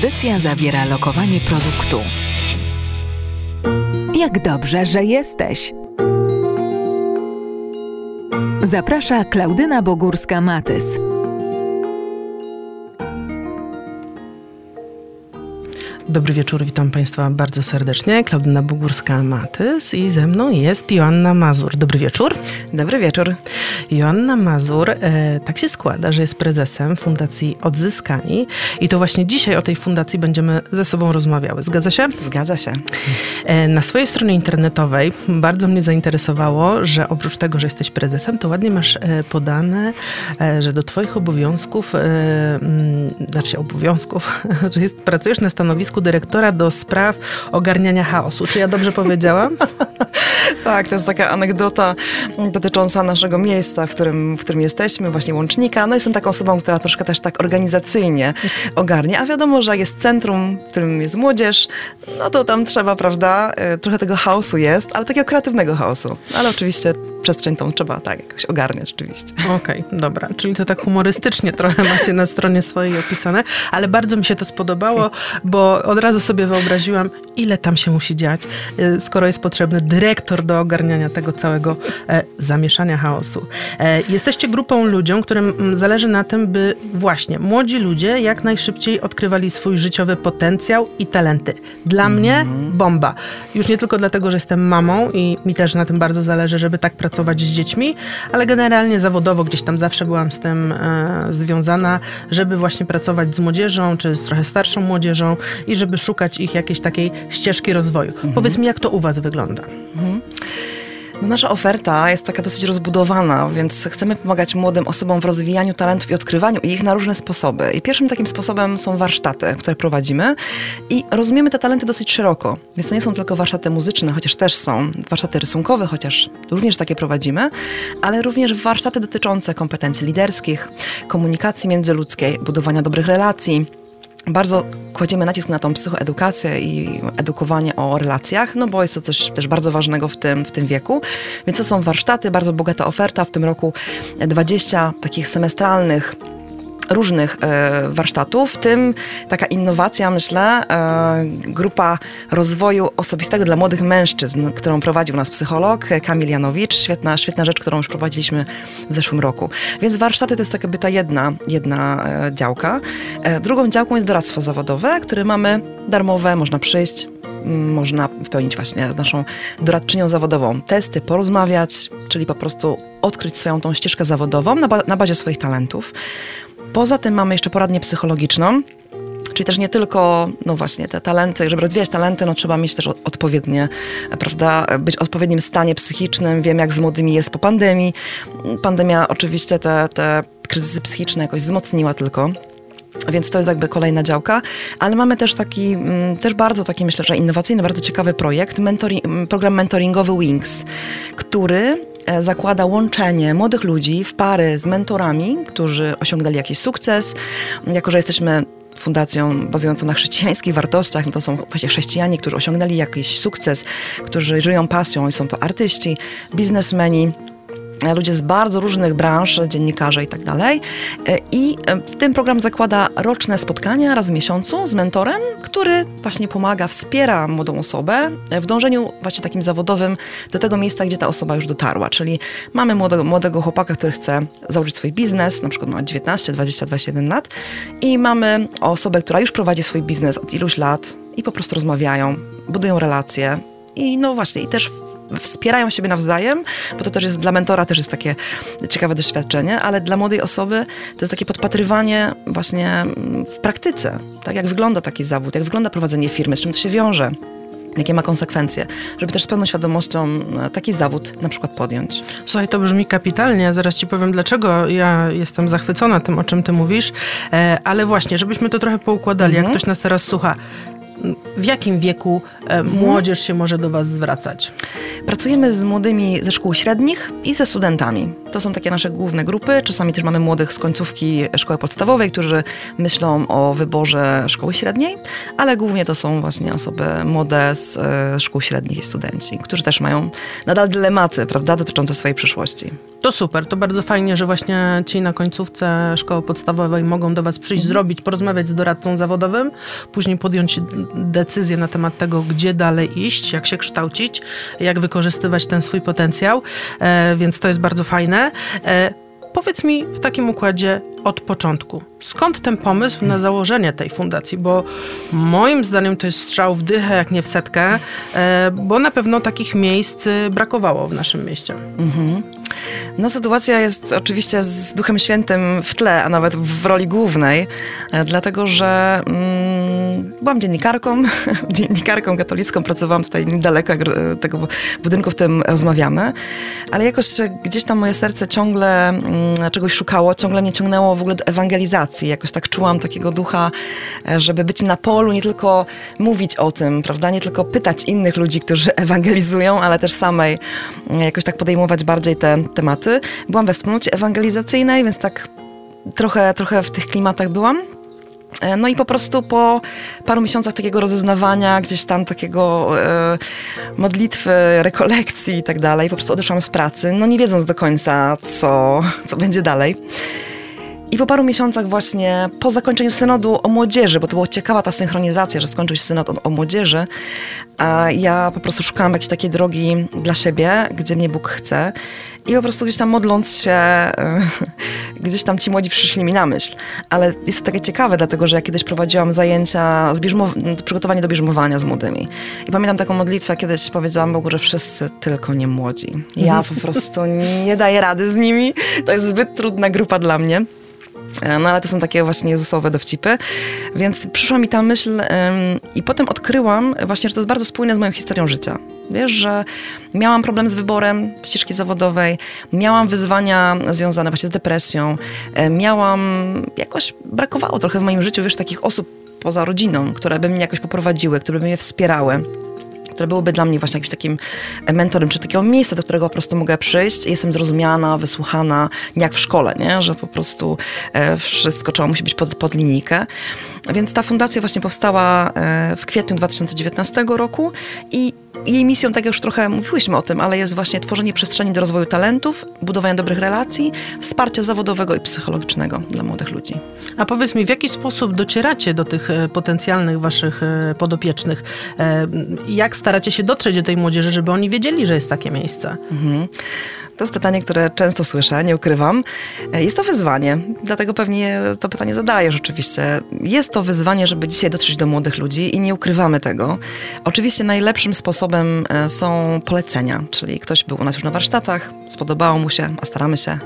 Audycja zawiera lokowanie produktu. Jak dobrze, że jesteś! Zaprasza Klaudyna Bogórska-Matys. Dobry wieczór, witam Państwa bardzo serdecznie. Klaudyna Bogórska-Matys i ze mną jest Joanna Mazur. Dobry wieczór. Dobry wieczór. Joanna Mazur, e, tak się składa, że jest prezesem Fundacji Odzyskani i to właśnie dzisiaj o tej fundacji będziemy ze sobą rozmawiały. Zgadza się? Zgadza się. E, na swojej stronie internetowej bardzo mnie zainteresowało, że oprócz tego, że jesteś prezesem, to ładnie masz e, podane, e, że do Twoich obowiązków, e, znaczy obowiązków, że jest, pracujesz na stanowisku dyrektora do spraw ogarniania chaosu. Czy ja dobrze powiedziałam? Tak, to jest taka anegdota dotycząca naszego miejsca, w którym, w którym jesteśmy, właśnie łącznika. No jestem taką osobą, która troszkę też tak organizacyjnie ogarnia, a wiadomo, że jest centrum, w którym jest młodzież, no to tam trzeba, prawda, e, trochę tego chaosu jest, ale takiego kreatywnego chaosu. Ale oczywiście przestrzeń tą trzeba tak jakoś ogarniać oczywiście. Okej, okay, dobra. Czyli to tak humorystycznie trochę macie na stronie swojej opisane, ale bardzo mi się to spodobało, bo od razu sobie wyobraziłam, ile tam się musi dziać, y, skoro jest potrzebny dyrektor do ogarniania tego całego e, zamieszania chaosu. E, jesteście grupą ludziom, którym zależy na tym, by właśnie młodzi ludzie jak najszybciej odkrywali swój życiowy potencjał i talenty. Dla mm -hmm. mnie bomba. Już nie tylko dlatego, że jestem mamą i mi też na tym bardzo zależy, żeby tak pracować pracować z dziećmi, ale generalnie zawodowo gdzieś tam zawsze byłam z tym e, związana, żeby właśnie pracować z młodzieżą, czy z trochę starszą młodzieżą i żeby szukać ich jakiejś takiej ścieżki rozwoju. Mhm. Powiedz mi, jak to u Was wygląda? Mhm. No nasza oferta jest taka dosyć rozbudowana, więc chcemy pomagać młodym osobom w rozwijaniu talentów i odkrywaniu ich na różne sposoby. I pierwszym takim sposobem są warsztaty, które prowadzimy i rozumiemy te talenty dosyć szeroko. Więc to nie są tylko warsztaty muzyczne, chociaż też są, warsztaty rysunkowe, chociaż również takie prowadzimy, ale również warsztaty dotyczące kompetencji liderskich, komunikacji międzyludzkiej, budowania dobrych relacji, bardzo kładziemy nacisk na tą psychoedukację i edukowanie o relacjach, no bo jest to coś też bardzo ważnego w tym, w tym wieku. Więc to są warsztaty, bardzo bogata oferta. W tym roku 20 takich semestralnych różnych e, warsztatów, w tym taka innowacja, myślę, e, grupa rozwoju osobistego dla młodych mężczyzn, którą prowadził nas psycholog Kamil Janowicz. Świetna, świetna rzecz, którą już prowadziliśmy w zeszłym roku. Więc warsztaty to jest taka ta jedna, jedna e, działka. Drugą działką jest doradztwo zawodowe, które mamy darmowe, można przyjść, można wypełnić właśnie z naszą doradczynią zawodową testy, porozmawiać, czyli po prostu odkryć swoją tą ścieżkę zawodową na, ba na bazie swoich talentów. Poza tym mamy jeszcze poradnię psychologiczną, Czyli też nie tylko, no właśnie, te talenty, żeby rozwijać talenty, no trzeba mieć też odpowiednie, prawda, być w odpowiednim stanie psychicznym. Wiem, jak z młodymi jest po pandemii. Pandemia oczywiście te, te kryzysy psychiczne jakoś wzmocniła tylko. Więc to jest jakby kolejna działka, ale mamy też taki, mm, też bardzo taki myślę, że innowacyjny, bardzo ciekawy projekt, mentori, program mentoringowy Wings, który zakłada łączenie młodych ludzi w pary z mentorami, którzy osiągnęli jakiś sukces. Jako, że jesteśmy fundacją bazującą na chrześcijańskich wartościach, no to są właśnie chrześcijanie, którzy osiągnęli jakiś sukces, którzy żyją pasją i są to artyści, biznesmeni, ludzie z bardzo różnych branż, dziennikarze i tak dalej. E, I e, ten program zakłada roczne spotkania raz w miesiącu z mentorem, który właśnie pomaga, wspiera młodą osobę w dążeniu właśnie takim zawodowym do tego miejsca, gdzie ta osoba już dotarła. Czyli mamy młodego, młodego chłopaka, który chce założyć swój biznes, na przykład ma 19, 20, 21 lat i mamy osobę, która już prowadzi swój biznes od iluś lat i po prostu rozmawiają, budują relacje i no właśnie, i też wspierają siebie nawzajem, bo to też jest dla mentora też jest takie ciekawe doświadczenie, ale dla młodej osoby to jest takie podpatrywanie właśnie w praktyce, tak jak wygląda taki zawód, jak wygląda prowadzenie firmy, z czym to się wiąże jakie ma konsekwencje, żeby też z pełną świadomością e, taki zawód na przykład podjąć. Słuchaj, to brzmi kapitalnie, zaraz ci powiem dlaczego ja jestem zachwycona tym, o czym ty mówisz, e, ale właśnie, żebyśmy to trochę poukładali, mhm. jak ktoś nas teraz słucha, w jakim wieku e, młodzież się może do Was zwracać? Pracujemy z młodymi ze szkół średnich i ze studentami. To są takie nasze główne grupy. Czasami też mamy młodych z końcówki szkoły podstawowej, którzy myślą o wyborze szkoły średniej, ale głównie to są właśnie osoby młode z e, szkół średnich i studenci, którzy też mają nadal dylematy, prawda, dotyczące swojej przyszłości. To super, to bardzo fajnie, że właśnie ci na końcówce szkoły podstawowej mogą do Was przyjść, zrobić, porozmawiać z doradcą zawodowym, później podjąć decyzję na temat tego, gdzie dalej iść, jak się kształcić, jak wykorzystywać ten swój potencjał, e, więc to jest bardzo fajne. E, Powiedz mi w takim układzie od początku, skąd ten pomysł na założenie tej fundacji? Bo moim zdaniem to jest strzał w dychę, jak nie w setkę, e, bo na pewno takich miejsc brakowało w naszym mieście. Mhm. No sytuacja jest oczywiście z Duchem Świętym w tle, a nawet w roli głównej, e, dlatego że mm, byłam dziennikarką, dziennikarką katolicką, pracowałam tutaj niedaleko tego budynku, w którym rozmawiamy, ale jakoś gdzieś tam moje serce ciągle mm, czegoś szukało, ciągle mnie ciągnęło w ogóle do ewangelizacji. Jakoś tak czułam takiego ducha, e, żeby być na polu, nie tylko mówić o tym, prawda, nie tylko pytać innych ludzi, którzy ewangelizują, ale też samej mm, jakoś tak podejmować bardziej te tematy. Byłam we wspólnocie ewangelizacyjnej, więc tak trochę, trochę w tych klimatach byłam. E, no i po prostu po paru miesiącach takiego rozeznawania, gdzieś tam takiego e, modlitwy, rekolekcji i tak dalej, po prostu odeszłam z pracy, no nie wiedząc do końca, co, co będzie dalej. I po paru miesiącach właśnie, po zakończeniu synodu o młodzieży, bo to była ciekawa ta synchronizacja, że skończył się synod o, o młodzieży, a ja po prostu szukałam jakiejś takiej drogi dla siebie, gdzie mnie Bóg chce. I po prostu gdzieś tam modląc się, gdzieś tam ci młodzi przyszli mi na myśl. Ale jest to takie ciekawe, dlatego że ja kiedyś prowadziłam zajęcia, przygotowanie do bierzmowania z młodymi. I pamiętam taką modlitwę, kiedyś powiedziałam Bogu, że wszyscy, tylko nie młodzi. Ja po prostu nie daję rady z nimi. To jest zbyt trudna grupa dla mnie. E, no ale to są takie właśnie Jezusowe dowcipy. Więc przyszła mi ta myśl ym, i potem odkryłam właśnie, że to jest bardzo spójne z moją historią życia. Wiesz, że miałam problem z wyborem ścieżki zawodowej, miałam wyzwania związane właśnie z depresją, y, miałam, jakoś brakowało trochę w moim życiu, wiesz, takich osób poza rodziną, które by mnie jakoś poprowadziły, które by mnie wspierały które byłyby dla mnie właśnie jakimś takim mentorem, czy takiego miejsca, do którego po prostu mogę przyjść jestem zrozumiana, wysłuchana, nie jak w szkole, nie? że po prostu e, wszystko trzeba musi być pod, pod linijkę. Więc ta fundacja właśnie powstała e, w kwietniu 2019 roku i jej misją, tak jak już trochę mówiłyśmy o tym, ale jest właśnie tworzenie przestrzeni do rozwoju talentów, budowania dobrych relacji, wsparcia zawodowego i psychologicznego dla młodych ludzi. A powiedz mi, w jaki sposób docieracie do tych e, potencjalnych waszych e, podopiecznych? Jak staracie się dotrzeć do tej młodzieży, żeby oni wiedzieli, że jest takie miejsce? Mhm. To jest pytanie, które często słyszę, nie ukrywam. Jest to wyzwanie, dlatego pewnie to pytanie zadaję rzeczywiście. Jest to wyzwanie, żeby dzisiaj dotrzeć do młodych ludzi i nie ukrywamy tego. Oczywiście najlepszym sposobem e, są polecenia, czyli ktoś był u nas już na warsztatach, spodobało mu się, a staramy się,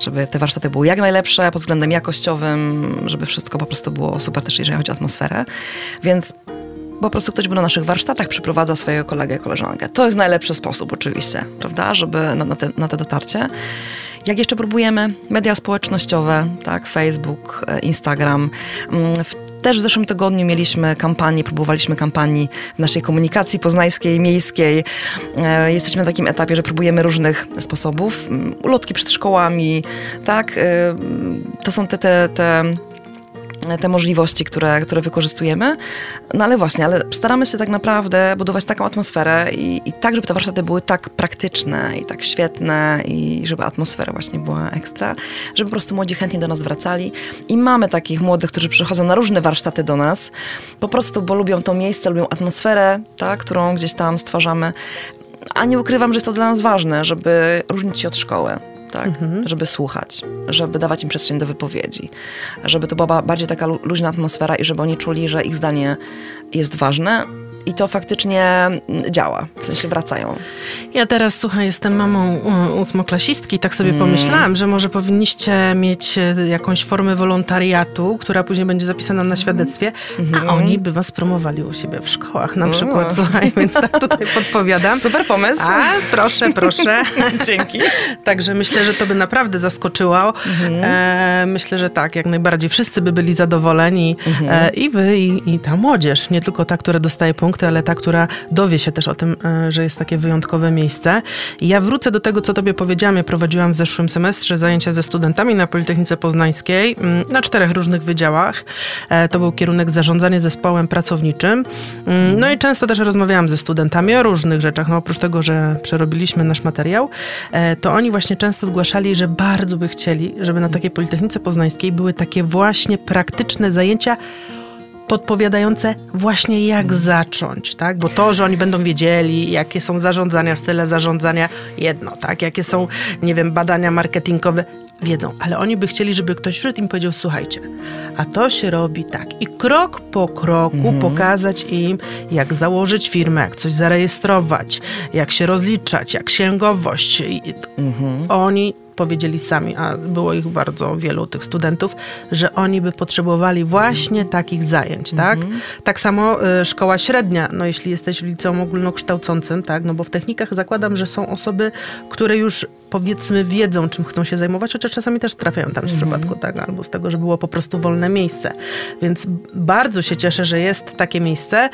żeby te warsztaty były jak najlepsze pod względem jakościowym, żeby wszystko po prostu było super też, jeżeli chodzi o atmosferę. Więc po prostu ktoś był na naszych warsztatach, przyprowadza swojego kolegę, koleżankę. To jest najlepszy sposób oczywiście, prawda, żeby na, na, te, na te dotarcie. Jak jeszcze próbujemy? Media społecznościowe, tak, Facebook, e, Instagram. Mm, też w zeszłym tygodniu mieliśmy kampanię, próbowaliśmy kampanii w naszej komunikacji poznańskiej, miejskiej. E, jesteśmy na takim etapie, że próbujemy różnych sposobów. Mm, ulotki przed szkołami, tak. E, to są te, te, te te możliwości, które, które wykorzystujemy. No ale właśnie, ale staramy się tak naprawdę budować taką atmosferę i, i tak, żeby te warsztaty były tak praktyczne i tak świetne i żeby atmosfera właśnie była ekstra, żeby po prostu młodzi chętnie do nas wracali. I mamy takich młodych, którzy przychodzą na różne warsztaty do nas, po prostu, bo lubią to miejsce, lubią atmosferę, tak, którą gdzieś tam stwarzamy. A nie ukrywam, że jest to dla nas ważne, żeby różnić się od szkoły tak? Mhm. Żeby słuchać, żeby dawać im przestrzeń do wypowiedzi, żeby to była bardziej taka luźna atmosfera i żeby oni czuli, że ich zdanie jest ważne, i to faktycznie mm, działa, w sensie wracają. Ja teraz, słuchaj, jestem mamą ósmoklasistki, tak sobie mm. pomyślałam, że może powinniście mieć e, jakąś formę wolontariatu, która później będzie zapisana na świadectwie, mm. a mhm. oni by was promowali u siebie w szkołach na przykład, słuchaj, więc tak tutaj podpowiadam. Super pomysł. A, proszę, proszę. Dzięki. Także myślę, że to by naprawdę zaskoczyło. Mm. E, myślę, że tak, jak najbardziej. Wszyscy by byli zadowoleni mm. e, i wy, i, i ta młodzież, nie tylko ta, która dostaje punkt, punkty, ale ta, która dowie się też o tym, e, że jest takie wyjątkowe miejsce. Ja wrócę do tego, co tobie powiedziałam. Ja prowadziłam w zeszłym semestrze zajęcia ze studentami na Politechnice Poznańskiej na czterech różnych wydziałach. E, To był kierunek zarządzanie zespołem pracowniczym. No i często też rozmawiałam ze studentami o różnych rzeczach. No oprócz tego, że przerobiliśmy nasz materiał, e, to oni właśnie często zgłaszali, że bardzo by chcieli, żeby na takiej Politechnice Poznańskiej były takie właśnie praktyczne zajęcia podpowiadające właśnie jak zacząć, tak? Bo to, że oni będą wiedzieli, jakie są zarządzania, style zarządzania, jedno, tak? Jakie są, nie wiem, badania marketingowe, wiedzą, ale oni by chcieli, żeby ktoś wszedł im powiedział, słuchajcie, a to się robi tak i krok po kroku pokazać im, jak założyć firmę, jak coś zarejestrować, jak się rozliczać, jak księgowość. I Oni powiedzieli sami, a było ich bardzo wielu tych studentów, że oni by potrzebowali właśnie takich zajęć, tak? Tak samo y, szkoła średnia, no jeśli jesteś w liceum ogólnokształcącym, tak? No bo w technikach zakładam, że są osoby, które już powiedzmy wiedzą, czym chcą się zajmować, chociaż czasami też trafiają tam w przypadku, tak? Albo z tego, że było po prostu wolne miejsce. Więc bardzo się cieszę, że jest takie miejsce, e,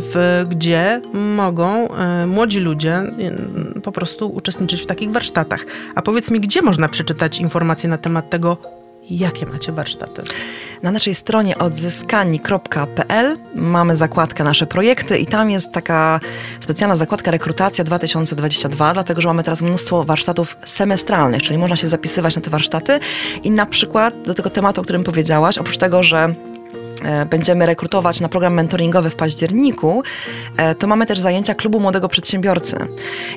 w, gdzie mogą e, młodzi ludzie po prostu uczestniczyć w takich warsztatach. A powiedz mi, gdzie można przeczytać informacje na temat tego, jakie macie warsztaty? Na naszej stronie odzyskani.pl mamy zakładkę nasze projekty i tam jest taka specjalna zakładka rekrutacja 2022, dlatego że mamy teraz mnóstwo warsztatów semestralnych, czyli można się zapisywać na te warsztaty i na przykład do tego tematu, o którym powiedziałaś, oprócz tego, że będziemy rekrutować na program mentoringowy w październiku, e, to mamy też zajęcia Klubu Młodego Przedsiębiorcy.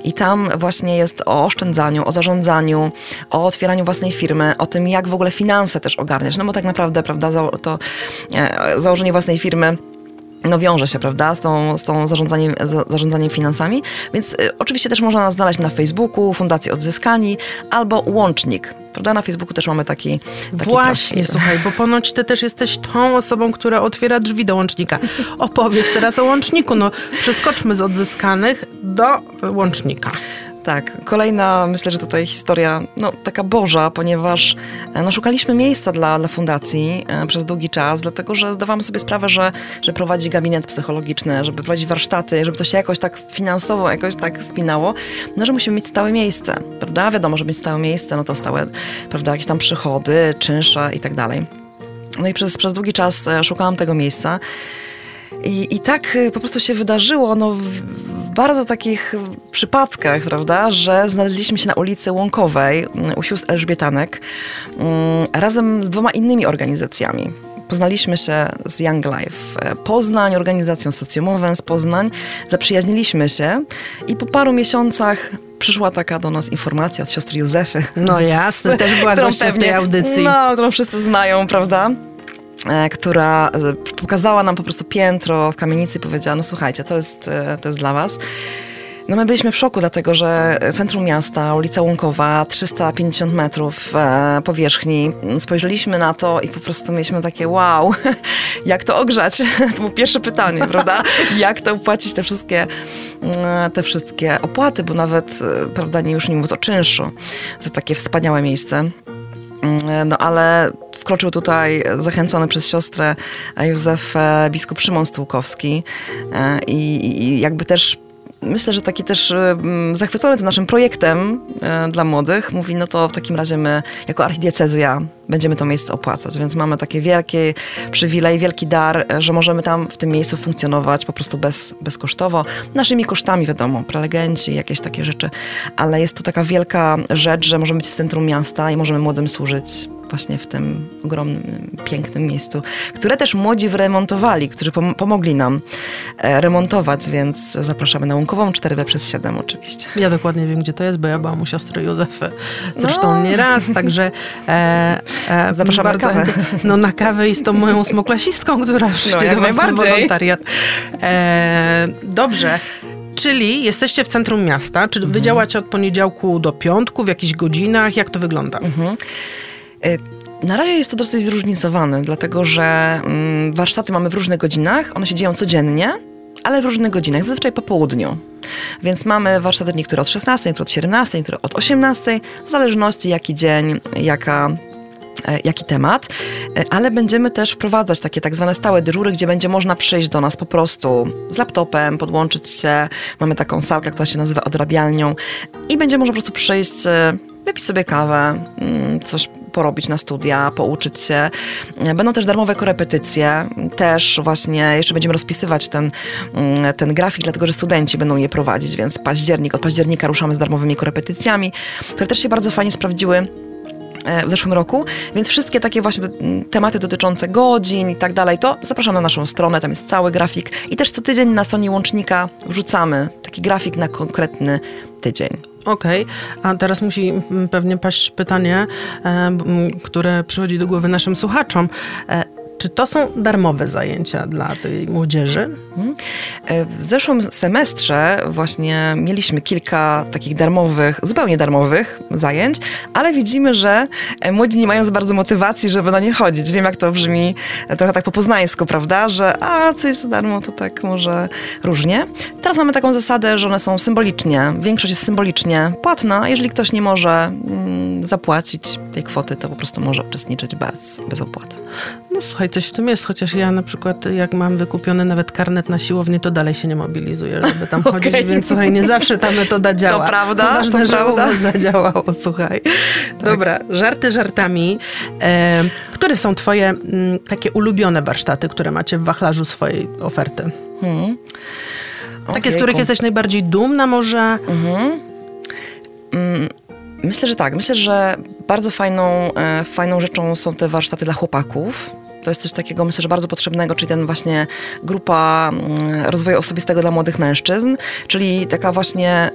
I tam właśnie jest o oszczędzaniu, o zarządzaniu, o otwieraniu własnej firmy, o tym, jak w ogóle finanse też ogarniać. No bo tak naprawdę, prawda, to e, założenie własnej firmy no wiąże się, prawda, z tą, z tą zarządzaniem, za- zarządzaniem finansami. Więc y, oczywiście też można nas znaleźć na Facebooku, Fundacji Odzyskani albo Łącznik. Prawda? Na Facebooku też mamy taki, taki Właśnie, profil. słuchaj, bo ponoć ty też jesteś tą osobą, która otwiera drzwi do łącznika. Opowiedz teraz o łączniku. No, przeskoczmy z odzyskanych do łącznika. Tak, kolejna, myślę, że tutaj historia, no taka boża, ponieważ e, no, szukaliśmy miejsca dla, dla fundacji e, przez długi czas, dlatego że zdawałam sobie sprawę, że, że prowadzi gabinet psychologiczny, żeby prowadzić warsztaty, żeby to się jakoś tak finansowo jakoś tak spinało, no że musimy mieć stałe miejsce, prawda? Wiadomo, żeby mieć stałe miejsce, no to stałe, prawda, jakieś tam przychody, czynsze i tak dalej. No i przez, przez długi czas e, szukałam tego miejsca. I, I tak y, po prostu się wydarzyło no, w, w bardzo takich przypadkach, prawda, że znaleźliśmy się na ulicy Łąkowej mm, u sióstr Elżbietanek mm, razem z dwoma innymi organizacjami. Poznaliśmy się z Young Life e, Poznań, organizacją socjomową z Poznań, zaprzyjaźniliśmy się i po paru miesiącach przyszła taka do nas informacja od siostry Józefy. No jasne, też była którą gościem tej audycji. No, którą wszyscy znają, prawda? E, która e, pokazała nam po prostu piętro w kamienicy i powiedziała, no słuchajcie, to jest, e, to jest dla was. No my byliśmy w szoku, dlatego że centrum miasta, ulica Łąkowa, 350 metrów powierzchni. Spojrzeliśmy na to i po prostu mieliśmy takie wow, jak to ogrzać? To było pierwsze pytanie, prawda? Jak to opłacić te wszystkie, mm, te wszystkie opłaty, bo nawet, prawda, nie już nie mówiąc o czynszu, za takie wspaniałe miejsce. Mm, No ale wkroczył tutaj zachęcony przez siostrę Józef e, biskup Szymon Stułkowski e, i, i jakby też myślę, że taki też mm, zachwycony tym naszym projektem e, dla młodych mówi, no to w takim razie my jako archidiecezja będziemy to miejsce opłacać, więc mamy taki wielki przywilej, wielki dar, e, że możemy tam w tym miejscu funkcjonować po prostu bez, bezkosztowo. Naszymi kosztami wiadomo, prelegenci, jakieś takie rzeczy, ale jest to taka wielka rzecz, że możemy być w centrum miasta i możemy młodym służyć właśnie w tym ogromnym, pięknym miejscu, które też młodzi wyremontowali, którzy pom- pomogli nam e, remontować, więc zapraszamy na Łąkową 4B przez 7 oczywiście. Ja dokładnie wiem, gdzie to jest, bo ja byłam u siostry Józefy. Zresztą No. nie raz, także... E, e, Zapraszamy na kawę. No na kawę i z tą moją ósmoklasistką, która przyjdzie No, do was na wolontariat. E, dobrze. Czyli jesteście w centrum miasta, czy wy działacie od poniedziałku do piątku, w jakichś godzinach? Jak to wygląda? Y, Na razie jest to dosyć zróżnicowane, dlatego że mm, warsztaty mamy w różnych godzinach, one się dzieją codziennie, ale w różnych godzinach, zazwyczaj po południu. Więc mamy warsztaty niektóre od 16, niektóre od 17, niektóre od 18, w zależności jaki dzień, jaka e, jaki temat, e, ale będziemy też wprowadzać takie tak zwane stałe dyżury, gdzie będzie można przyjść do nas po prostu z laptopem, podłączyć się. Mamy taką salkę, która się nazywa odrabialnią i będzie można po prostu przyjść, e, wypić sobie kawę, mm, coś porobić na studia, pouczyć się. Będą też darmowe korepetycje, też właśnie jeszcze będziemy rozpisywać ten, mm, ten grafik, dlatego że studenci będą je prowadzić, więc październik, od października ruszamy z darmowymi korepetycjami, które też się bardzo fajnie sprawdziły e, w zeszłym roku, więc wszystkie takie właśnie tematy dotyczące godzin i tak dalej, to zapraszam na naszą stronę, tam jest cały grafik i też co tydzień na stronie łącznika wrzucamy taki grafik na konkretny tydzień. Okej, okay. a teraz musi pewnie paść pytanie, e, które przychodzi do głowy naszym słuchaczom. Czy to są darmowe zajęcia dla tej młodzieży? Mhm. E, w zeszłym semestrze właśnie mieliśmy kilka takich darmowych, zupełnie darmowych zajęć, ale widzimy, że e, młodzi nie mają za bardzo motywacji, żeby na nie chodzić. Wiem, jak to brzmi e, trochę tak po poznańsku, prawda? Że a, co jest za darmo, to tak może różnie. Teraz mamy taką zasadę, że one są symbolicznie, większość jest symbolicznie płatna. Jeżeli ktoś nie może mm, zapłacić tej kwoty, to po prostu może uczestniczyć bez, bez opłaty. No słuchaj, coś w tym jest, chociaż ja na przykład jak mam wykupiony nawet karnet na siłownię, to dalej się nie mobilizuję, żeby tam okay. chodzić, więc słuchaj, nie zawsze ta metoda działa. To prawda, to ważne, to prawda. zadziałało, słuchaj. Tak. Dobra, żarty żartami. E, które są twoje m, mm, takie ulubione warsztaty, które macie w wachlarzu swojej oferty? Hmm. Takie, z których jesteś najbardziej dumna może? Mhm. Mm. Myślę, że tak. Myślę, że bardzo fajną, e, fajną rzeczą są te warsztaty dla chłopaków. To jest coś takiego, myślę, że bardzo potrzebnego, czyli ten właśnie grupa mm, rozwoju osobistego dla młodych mężczyzn, czyli taka właśnie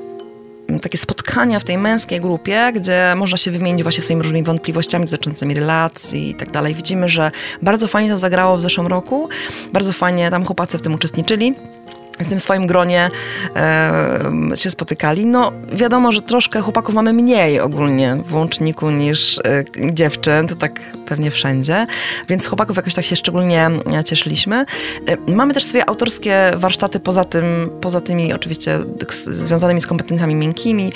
mm, takie spotkania w tej męskiej grupie, gdzie można się wymienić właśnie swoimi różnymi wątpliwościami dotyczącymi relacji i tak dalej. Widzimy, że bardzo fajnie to zagrało w zeszłym roku, bardzo fajnie tam chłopacy w tym uczestniczyli w tym swoim gronie e, się spotykali. No wiadomo, że troszkę chłopaków mamy mniej ogólnie w łączniku niż e, dziewczyn, to tak pewnie wszędzie, więc chłopaków jakoś tak się szczególnie e, cieszyliśmy. E, mamy też swoje autorskie warsztaty poza tym, poza tymi oczywiście związanymi z kompetencjami miękkimi,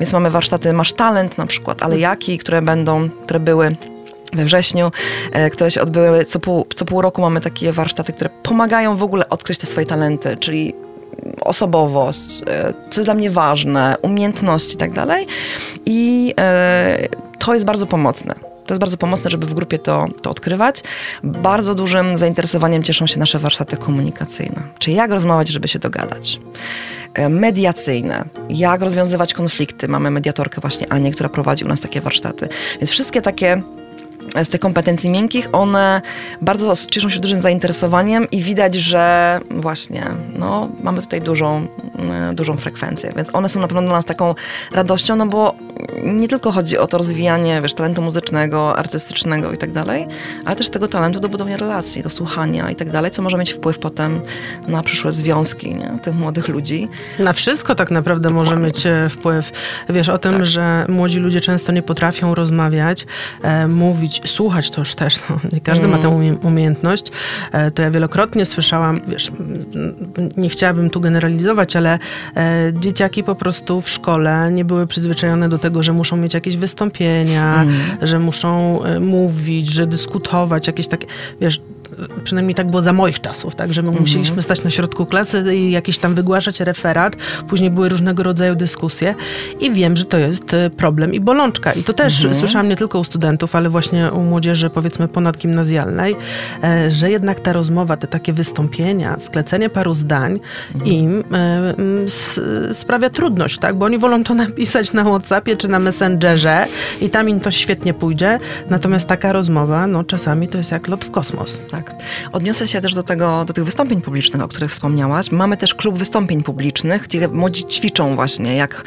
więc mamy warsztaty Masz Talent na przykład, ale jaki, które będą, które były we wrześniu, e, które się odbyły. Co pół, co pół roku mamy takie warsztaty, które pomagają w ogóle odkryć te swoje talenty, czyli osobowość, e, co dla mnie ważne, umiejętności i tak dalej. I e, to jest bardzo pomocne. To jest bardzo pomocne, żeby w grupie to, to odkrywać. Bardzo dużym zainteresowaniem cieszą się nasze warsztaty komunikacyjne. Czyli jak rozmawiać, żeby się dogadać. Mediacyjne. Jak rozwiązywać konflikty. Mamy mediatorkę właśnie Anię, która prowadzi u nas takie warsztaty. Więc wszystkie takie z tych kompetencji miękkich, one bardzo cieszą się dużym zainteresowaniem i widać, że właśnie no, mamy tutaj dużą, mm, dużą frekwencję, więc one są na pewno dla nas taką radością, no bo nie tylko chodzi o to rozwijanie wiesz, talentu muzycznego, artystycznego i tak dalej, ale też tego talentu do budowania relacji, do słuchania i tak dalej, co może mieć wpływ potem na przyszłe związki nie? tych młodych ludzi. Na wszystko tak naprawdę może mieć e, wpływ. Wiesz o tym, tak. że młodzi ludzie często nie potrafią rozmawiać, e, mówić, słuchać to już też, no, nie każdy mm. ma tę mm. umiejętność. E, to ja wielokrotnie słyszałam, wiesz, nie chciałabym tu generalizować, ale e, dzieciaki po prostu w szkole nie były przyzwyczajone do tego, że muszą mieć jakieś wystąpienia, mm. że muszą e, mówić, że dyskutować, jakieś takie, wiesz, przynajmniej tak było za moich czasów, tak, że my mhm. musieliśmy stać na środku klasy i jakiś tam wygłaszać referat, później były różnego rodzaju dyskusje i wiem, że to jest e, problem i bolączka. I to też mhm. słyszałam nie tylko u studentów, ale właśnie u młodzieży powiedzmy ponadgimnazjalnej, e, że jednak ta rozmowa, te takie wystąpienia, sklecenie paru zdań mhm. im e, sprawia trudność, tak, bo oni wolą to napisać na Whatsappie czy na Messengerze i tam im to świetnie pójdzie, natomiast taka rozmowa, no czasami to jest jak lot w kosmos. Tak tak. Odniosę się też do, tego, do tych wystąpień publicznych, o których wspomniałaś. Mamy też klub wystąpień publicznych, gdzie młodzi ćwiczą właśnie, jak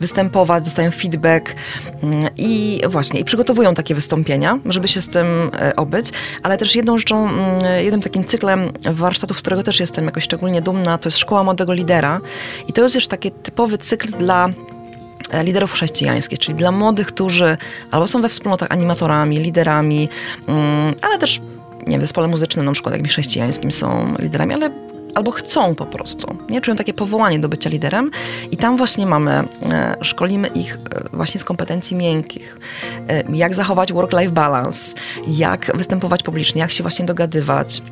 występować, dostają feedback mm, i właśnie, i przygotowują takie wystąpienia, żeby się z tym e, obyć. Ale też jedną rzeczą, mm, jednym takim cyklem warsztatów, z którego też jestem jakoś szczególnie dumna, to jest Szkoła Młodego Lidera. I to jest już taki typowy cykl dla e, liderów chrześcijańskich, czyli dla młodych, którzy albo są we wspólnotach animatorami, liderami, mm, ale też nie wiem, zespole muzycznym na przykład jakimś chrześcijańskim są liderami, ale albo chcą po prostu, nie czują takie powołanie do bycia liderem i tam właśnie mamy, e, szkolimy ich e, właśnie z kompetencji miękkich, e, jak zachować work-life balance, jak występować publicznie, jak się właśnie dogadywać,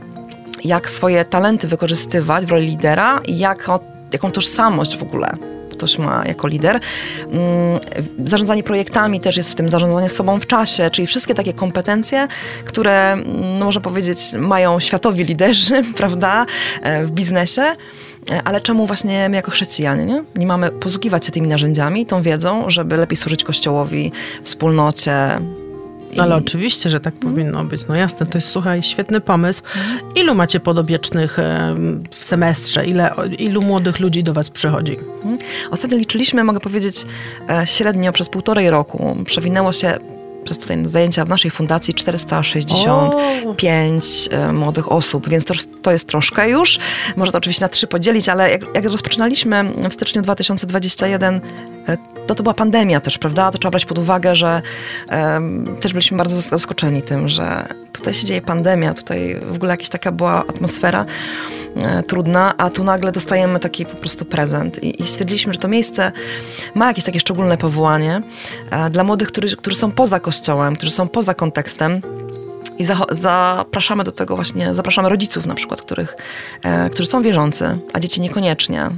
jak swoje talenty wykorzystywać w roli lidera jak, jaką tożsamość w ogóle ktoś ma jako lider. Mm, zarządzanie projektami też jest w tym, zarządzanie sobą w czasie, czyli wszystkie takie kompetencje, które, mm, no można powiedzieć, mają światowi liderzy, prawda, e, w biznesie. E, ale czemu właśnie my jako chrześcijanie nie? nie mamy posługiwać się tymi narzędziami, tą wiedzą, żeby lepiej służyć Kościołowi, wspólnocie, ale oczywiście, że tak powinno być. No jasne, to jest, słuchaj, świetny pomysł. Ilu macie podobiecznych w semestrze? Ile, ilu młodych ludzi do was przychodzi? Mhm. Ostatnio liczyliśmy, mogę powiedzieć, e, średnio przez półtorej roku. Przewinęło się przez tutaj zajęcia w naszej fundacji 465 o. E, młodych osób, więc to, to jest troszkę już. Może to oczywiście na trzy podzielić, ale jak, jak rozpoczynaliśmy w styczniu 2021 e, to to była pandemia też, prawda? To trzeba brać pod uwagę, że um, też byliśmy bardzo zaskoczeni tym, że tutaj się dzieje pandemia, tutaj w ogóle jakaś taka była atmosfera e, trudna, a tu nagle dostajemy taki po prostu prezent. I, I, stwierdziliśmy, że to miejsce ma jakieś takie szczególne powołanie e, dla młodych, którzy, którzy są poza kościołem, którzy są poza kontekstem i za, zapraszamy do tego właśnie, zapraszamy rodziców na przykład, których, e, którzy są wierzący, a dzieci niekoniecznie,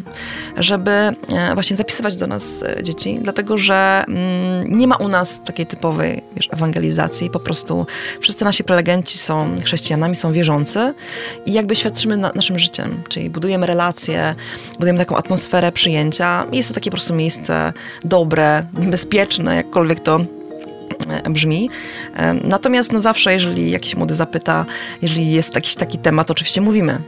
żeby e, właśnie zapisywać do nas e, dzieci, dlatego że mm, nie ma u nas takiej typowej wiesz, ewangelizacji, po prostu wszyscy nasi prelegenci są chrześcijanami, są wierzący i jakby świadczymy na, naszym życiem, czyli budujemy relacje, budujemy taką atmosferę przyjęcia. Jest to takie po prostu miejsce dobre, bezpieczne, jakkolwiek to brzmi. E, natomiast no zawsze, jeżeli jakiś młody zapyta, jeżeli jest jakiś taki temat, oczywiście mówimy.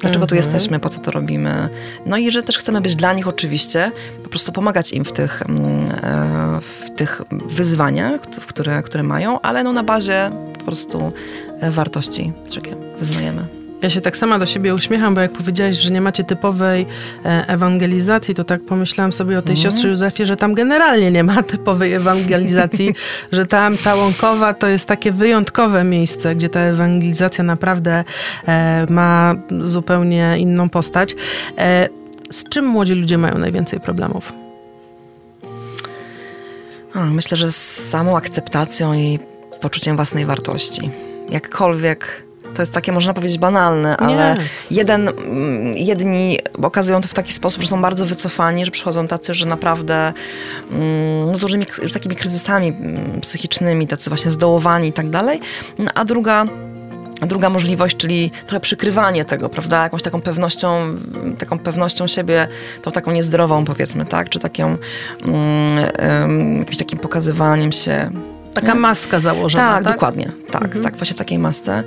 Dlaczego tu mhm. jesteśmy, po co to robimy? No i że też chcemy być dla nich oczywiście, po prostu pomagać im w tych, mm, e, w tych wyzwaniach, które, które mają, ale no na bazie po prostu wartości, jakie wyznajemy. Ja się tak sama do siebie uśmiecham, bo jak powiedziałaś, że nie macie typowej e, ewangelizacji, to tak pomyślałam sobie o tej mm. siostrze Józefie, że tam generalnie nie ma typowej ewangelizacji, że tam ta Łąkowa to jest takie wyjątkowe miejsce, gdzie ta ewangelizacja naprawdę e, ma zupełnie inną postać. E, z czym młodzi ludzie mają najwięcej problemów? myślę, że z samą akceptacją i poczuciem własnej wartości. Jakkolwiek to jest takie, można powiedzieć, banalne, ale jeden, mm, jedni okazują to w taki sposób, że są bardzo wycofani, że przychodzą tacy, że naprawdę mm, no, z różnymi takimi kryzysami mm, psychicznymi, tacy właśnie zdołowani i tak dalej, no, a druga druga możliwość, czyli trochę przykrywanie tego, prawda, jakąś taką pewnością, taką pewnością siebie, tą taką niezdrową powiedzmy, tak, czy taką, um, jakimś takim pokazywaniem się. Taka maska założona, tak? tak? dokładnie, tak, mhm. tak, właśnie w takiej masce.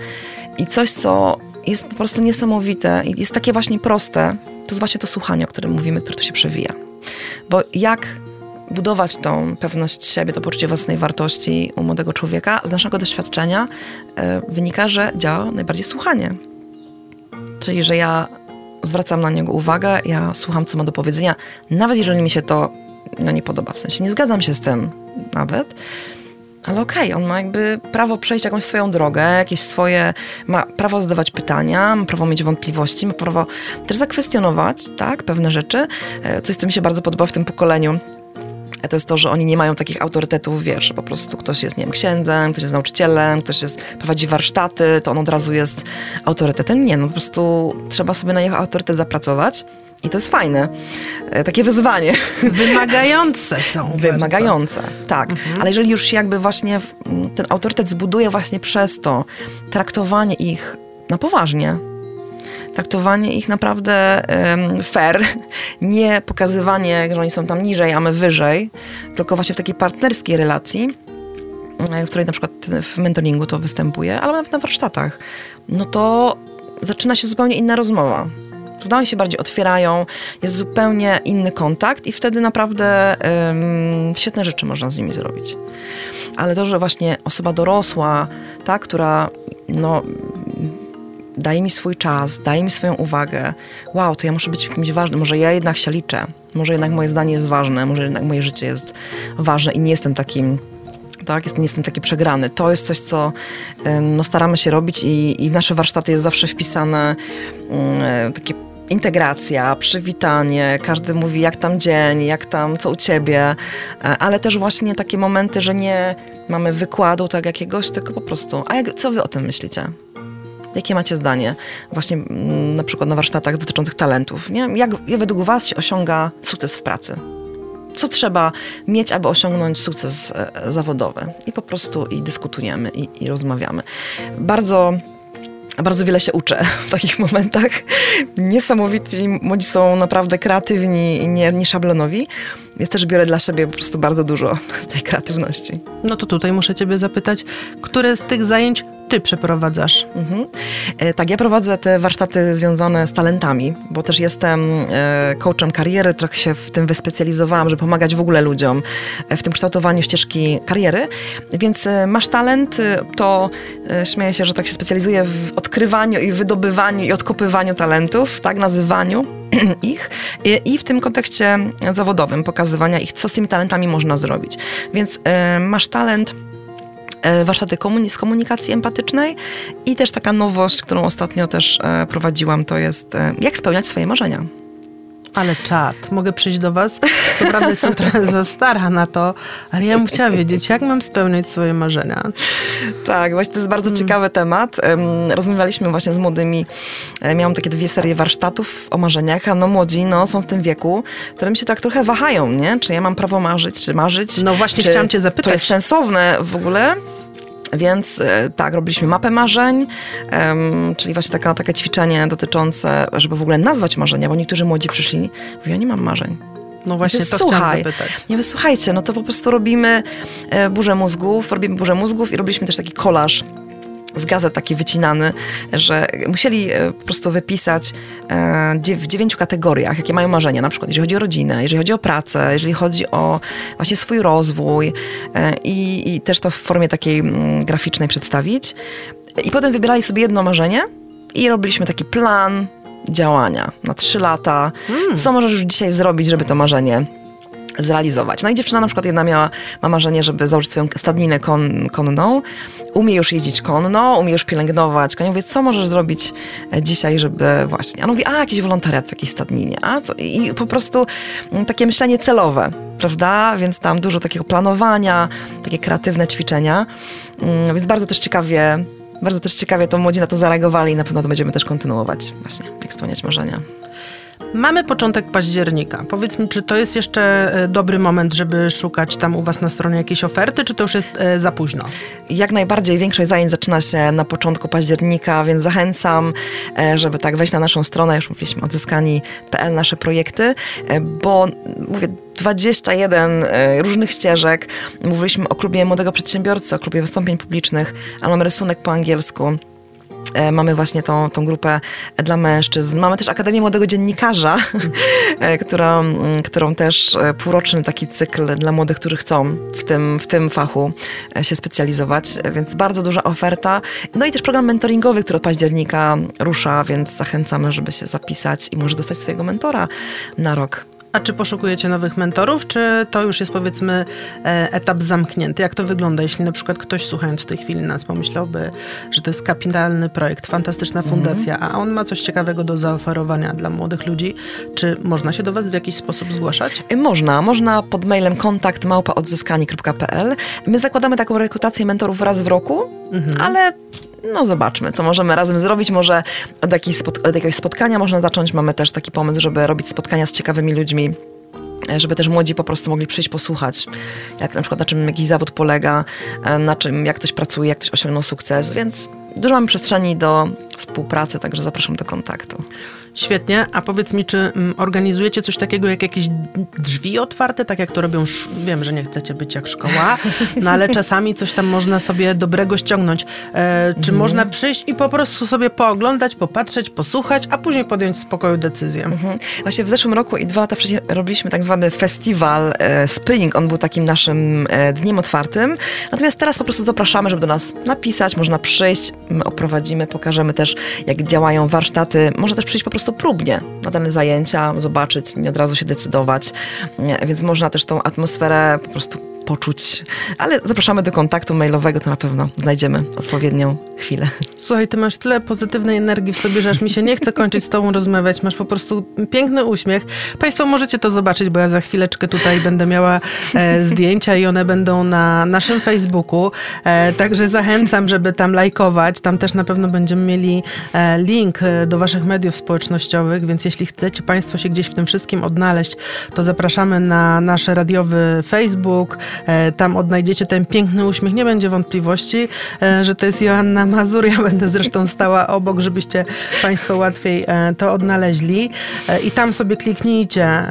I coś, co jest po prostu niesamowite i jest takie właśnie proste, to jest właśnie to słuchanie, o którym mówimy, które tu się przewija. Bo jak budować tą pewność siebie, to poczucie własnej wartości u młodego człowieka, z naszego doświadczenia y, wynika, że działa najbardziej słuchanie. Czyli, że ja zwracam na niego uwagę, ja słucham, co ma do powiedzenia, nawet jeżeli mi się to no, nie podoba, w sensie nie zgadzam się z tym nawet, ale okej, okay, on ma jakby prawo przejść jakąś swoją drogę, jakieś swoje, ma prawo zadawać pytania, ma prawo mieć wątpliwości, ma prawo też zakwestionować, tak, pewne rzeczy. E, coś, co mi się bardzo podoba w tym pokoleniu, e, to jest to, że oni nie mają takich autorytetów, wiesz, po prostu ktoś jest, nie wiem, księdzem, ktoś jest nauczycielem, ktoś jest, prowadzi warsztaty, to on od razu jest autorytetem. Nie, no po prostu trzeba sobie na jego autorytet zapracować. I to jest fajne. E, takie wyzwanie. Wymagające są. Wymagające, bardzo. tak. Mhm. Ale jeżeli już się jakby właśnie ten autorytet zbuduje właśnie przez to traktowanie ich na poważnie, traktowanie ich naprawdę um, fair, nie pokazywanie, że oni są tam niżej, a my wyżej, tylko właśnie w takiej partnerskiej relacji, e, w której na przykład w mentoringu to występuje, ale nawet na warsztatach, no to zaczyna się zupełnie inna rozmowa prawda? Oni się bardziej otwierają, jest zupełnie inny kontakt i wtedy naprawdę um, świetne rzeczy można z nimi zrobić. Ale to, że właśnie osoba dorosła, ta, która no, daje mi swój czas, daje mi swoją uwagę, wow, to ja muszę być kimś ważnym, może ja jednak się liczę, może jednak moje zdanie jest ważne, może jednak moje życie jest ważne i nie jestem takim tak? Jest, nie jestem taki przegrany. To jest coś, co no, staramy się robić i, i w nasze warsztaty jest zawsze wpisane um, takie integracja, przywitanie, każdy mówi jak tam dzień, jak tam, co u ciebie, e, ale też właśnie takie momenty, że nie mamy wykładu tak jakiegoś, tylko po prostu, a jak, co wy o tym myślicie? Jakie macie zdanie właśnie na przykład na warsztatach dotyczących talentów? Nie? Jak, jak według was się osiąga sukces w pracy? Co trzeba mieć, aby osiągnąć sukces e, zawodowy? I po prostu i dyskutujemy, i, i rozmawiamy. Bardzo bardzo wiele się uczę w takich momentach. Niesamowici młodzi są naprawdę kreatywni i nie, nie szablonowi. Ja też biorę dla siebie po prostu bardzo dużo z tej kreatywności. No to tutaj muszę ciebie zapytać, które z tych zajęć ty przeprowadzasz? Mhm. E, tak, ja prowadzę te warsztaty związane z talentami, bo też jestem e, coachem kariery, trochę się w tym wyspecjalizowałam, żeby pomagać w ogóle ludziom e, w tym kształtowaniu ścieżki kariery. Więc masz talent, to śmieję się, że tak się specjalizuję w odkrywaniu i wydobywaniu i odkopywaniu talentów, tak, nazywaniu ich i w tym kontekście zawodowym pokazywania ich, co z tymi talentami można zrobić. Więc masz talent E, warsztaty z komunikacji empatycznej i też taka nowość, którą ostatnio też e, prowadziłam, to jest e, jak spełniać swoje marzenia. Ale czat, mogę przyjść do was? Co prawda jestem trochę za stara na to, ale ja bym chciała wiedzieć, jak mam spełniać swoje marzenia. Tak, właśnie to jest bardzo hmm. ciekawy temat. Rozmawialiśmy właśnie z młodymi. Miałam takie dwie serie warsztatów o marzeniach, a no młodzi no, są w tym wieku, którym się tak trochę wahają, nie? Czy ja mam prawo marzyć, czy marzyć? No właśnie chciałam cię zapytać. To jest sensowne w ogóle? Więc e, tak, robiliśmy mapę marzeń, czyli właśnie taka, takie ćwiczenie dotyczące, żeby w ogóle nazwać marzenia, bo niektórzy młodzi przyszli, mówią, ja nie mam marzeń. No właśnie, to chciałam zapytać. Nie wysłuchajcie, no to po prostu robimy e, burzę mózgów, robimy burzę mózgów i robiliśmy też taki kolaż z gazet taki wycinany, że musieli e, po prostu wypisać e, w dziewięciu kategoriach, jakie mają marzenia, na przykład jeżeli chodzi o rodzinę, jeżeli chodzi o pracę, jeżeli chodzi o właśnie swój rozwój e, i, i też to w formie takiej mm, graficznej przedstawić. I potem wybierali sobie jedno marzenie i robiliśmy taki plan działania na trzy lata. Hmm. Co możesz już dzisiaj zrobić, żeby to marzenie zrealizować. No i dziewczyna na przykład jedna miała, ma marzenie, żeby założyć swoją stadninę kon, konną, umie już jeździć konno, umie już pielęgnować konia. Mówię, co możesz zrobić e, dzisiaj, żeby właśnie... On mówi, a jakiś wolontariat w jakiejś stadninie, a co? I po prostu mm, takie myślenie celowe, prawda? Więc tam dużo takiego planowania, takie kreatywne ćwiczenia. Mm, więc bardzo też ciekawie bardzo też ciekawie to młodzi na to zareagowali i na pewno to będziemy też kontynuować właśnie, jak spełniać marzenia. Mamy początek października. Powiedz mi, czy to jest jeszcze e, dobry moment, żeby szukać tam u Was na stronie jakiejś oferty, czy to już jest e, za późno? Jak najbardziej. Większość zajęć zaczyna się na początku października, więc zachęcam, e, żeby tak wejść na naszą stronę, już mówiliśmy odzyskani.pl, nasze projekty, bo mówię, 21 różnych ścieżek. Mówiliśmy o klubie młodego przedsiębiorcy, o klubie wystąpień publicznych, ale mamy rysunek po angielsku. E, mamy właśnie tą, tą grupę dla mężczyzn. Mamy też Akademię Młodego Dziennikarza, e, która, którą też e, półroczny taki cykl dla młodych, którzy chcą w tym, w tym fachu się specjalizować, więc bardzo duża oferta. No i też program mentoringowy, który od października rusza, więc zachęcamy, żeby się zapisać i może dostać swojego mentora na rok. A czy poszukujecie nowych mentorów, czy to już jest powiedzmy e, etap zamknięty? Jak to wygląda, jeśli na przykład ktoś słuchając w tej chwili nas pomyślałby, że to jest kapitalny projekt, fantastyczna mhm. fundacja, a on ma coś ciekawego do zaoferowania dla młodych ludzi, czy można się do Was w jakiś sposób zgłaszać? Można. Można pod mailem kontakt małpaodzyskani.pl. My zakładamy taką rekrutację mentorów raz w roku, mm-hmm. ale no zobaczmy, co możemy razem zrobić. Może od, od jakiegoś spotkania można zacząć. Mamy też taki pomysł, żeby robić spotkania z ciekawymi ludźmi żeby też młodzi po prostu mogli przyjść posłuchać, jak na przykład na czym jakiś zawód polega, e, na czym, jak ktoś pracuje, jak ktoś osiągnął sukces, więc dużo mamy przestrzeni do współpracy, także zapraszam do kontaktu. Świetnie. A powiedz mi, czy mm, organizujecie coś takiego jak jakieś drzwi otwarte, tak jak to robią, wiem, że nie chcecie być jak szkoła, no ale czasami coś tam można sobie dobrego ściągnąć. E, czy mhm. można przyjść i po prostu sobie pooglądać, popatrzeć, posłuchać, a później podjąć w spokoju decyzję? Mhm. Właśnie w zeszłym roku i dwa lata wcześniej robiliśmy tak zwany festiwal e, Spring. On był takim naszym e, dniem otwartym. Natomiast teraz po prostu zapraszamy, żeby do nas napisać, można przyjść, my oprowadzimy, pokażemy też, jak działają warsztaty. Można też przyjść po prostu prostu próbnie na dane zajęcia, zobaczyć, nie od razu się decydować. Więc można też tą atmosferę po prostu poczuć. Ale zapraszamy do kontaktu mailowego, to na pewno znajdziemy odpowiednią chwilę. Słuchaj, ty masz tyle pozytywnej energii w sobie, że aż mi się nie chce kończyć z tobą rozmawiać. Masz po prostu piękny uśmiech. Państwo możecie to zobaczyć, bo ja za chwileczkę tutaj będę miała e, zdjęcia i one będą na naszym Facebooku. E, także zachęcam, żeby tam lajkować. Tam też na pewno będziemy mieli e, link e, do waszych mediów społecznościowych, więc jeśli chcecie Państwo się gdzieś w tym wszystkim odnaleźć, to zapraszamy na nasz radiowy Facebook. E, tam odnajdziecie ten piękny uśmiech. Nie będzie wątpliwości, e, że to jest Joanna Mazur. Ja będę zresztą stała obok, żebyście Państwo łatwiej e, to odnaleźli. I tam sobie kliknijcie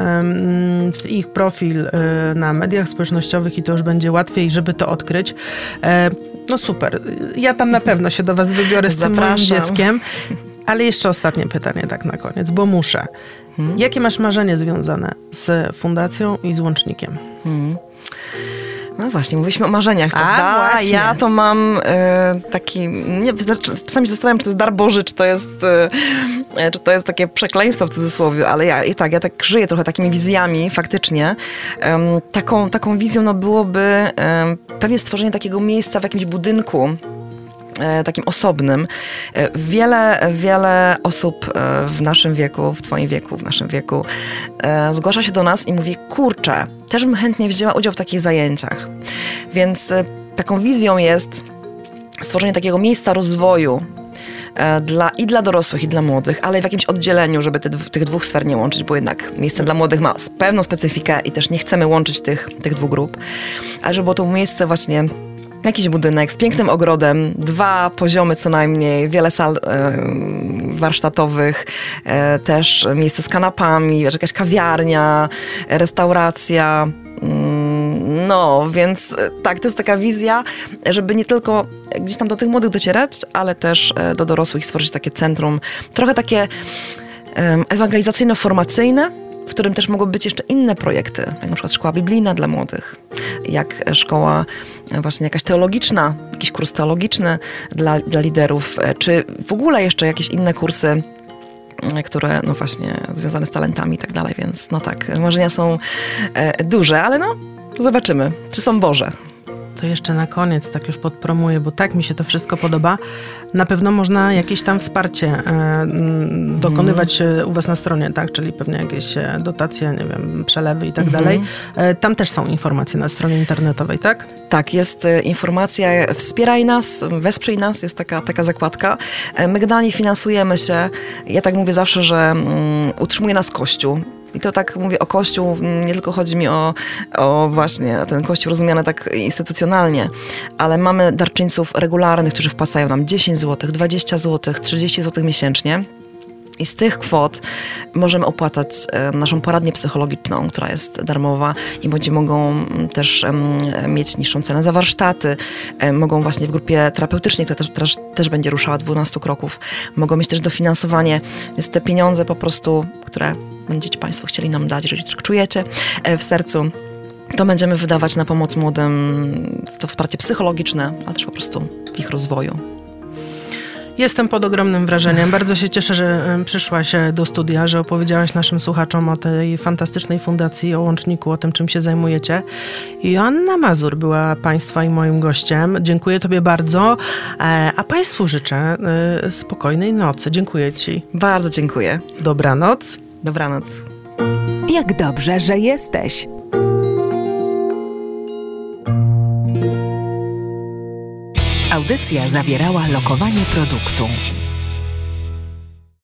w ich profil na mediach społecznościowych i to już będzie łatwiej, żeby to odkryć. No super. Ja tam na pewno się do Was wybiorę z Zapraszam. tym moim dzieckiem. Ale jeszcze ostatnie pytanie tak na koniec, bo muszę. Hmm? Jakie masz marzenie związane z fundacją i z łącznikiem? Hmm. No właśnie, mówiliśmy o marzeniach, A, prawda? Właśnie. Ja to mam e, taki, nie, czasami się zastanawiam, czy to jest dar Boży, czy to jest, e, czy to jest takie przekleństwo w cudzysłowie, ale ja i tak, ja tak żyję trochę takimi wizjami faktycznie. Taką, taką wizją no byłoby pewnie stworzenie takiego miejsca w jakimś budynku, takim osobnym. E, wiele, wiele osób e, w naszym wieku, w Twoim wieku, w naszym wieku, zgłasza się do nas i mówi: Kurczę, też bym chętnie wzięła udział w takich zajęciach. Więc taką wizją jest stworzenie takiego miejsca rozwoju dla, i dla dorosłych, i dla młodych, ale w jakimś oddzieleniu, żeby te, tych dwóch sfer nie łączyć, bo jednak miejsce dla młodych ma pewną specyfikę i też nie chcemy łączyć tych, tych dwóch grup, ale żeby było to miejsce właśnie Jakiś budynek z pięknym ogrodem, dwa poziomy co najmniej, wiele sal e, warsztatowych, e, też miejsce z kanapami, jakaś kawiarnia, restauracja. Mm, no, więc e, tak, to jest taka wizja, żeby nie tylko gdzieś tam do tych młodych docierać, ale też do dorosłych stworzyć takie centrum, trochę takie ewangelizacyjno-formacyjne, w którym też mogą być jeszcze inne projekty, jak na przykład szkoła biblijna dla młodych, jak szkoła e, właśnie jakaś teologiczna, jakiś kurs teologiczny dla, dla liderów, e, czy w ogóle jeszcze jakieś inne kursy e, które no właśnie związane z talentami i tak dalej, więc no tak, marzenia są duże, ale no zobaczymy, czy są Boże. To jeszcze na koniec, tak już podpromuję, bo tak mi się to wszystko podoba. Na pewno można jakieś tam wsparcie e, mm, dokonywać mm. u Was na stronie, tak? Czyli pewnie jakieś e, dotacje, nie wiem, przelewy i tak -hmm. dalej. E, tam też są informacje na stronie internetowej, tak? Tak, jest informacja wspieraj nas, wesprzyj nas, jest taka, taka zakładka. My generalnie finansujemy się. Ja tak mówię zawsze, że um, utrzymuje nas Kościół. I to tak mówię o Kościół, nie tylko chodzi mi o, o właśnie ten Kościół rozumiany tak instytucjonalnie, ale mamy darczyńców regularnych, którzy wpłacają nam 10 zł, 20 zł, 30 zł miesięcznie. I z tych kwot możemy opłacać e, naszą poradnię psychologiczną, która jest darmowa i ludzie mogą też mieć niższą cenę za warsztaty, e, mogą właśnie w grupie terapeutycznej, która też, też będzie ruszała 12 kroków, mogą mieć też dofinansowanie. Więc te pieniądze po prostu, które będziecie Państwo chcieli nam dać, jeżeli czujecie e, w sercu, to będziemy wydawać na pomoc młodym to wsparcie psychologiczne, ale też po prostu w ich rozwoju. Jestem pod ogromnym wrażeniem. Bardzo się cieszę, że przyszłaś do studia, że opowiedziałaś naszym słuchaczom o tej fantastycznej fundacji, o łączniku, o tym, czym się zajmujecie. Joanna Mazur była Państwa i moim gościem. Dziękuję Tobie bardzo, e, a Państwu życzę e, spokojnej nocy. Dziękuję Ci. Bardzo dziękuję. Dobranoc. Dobranoc. Jak dobrze, że jesteś. Audycja zawierała lokowanie produktu.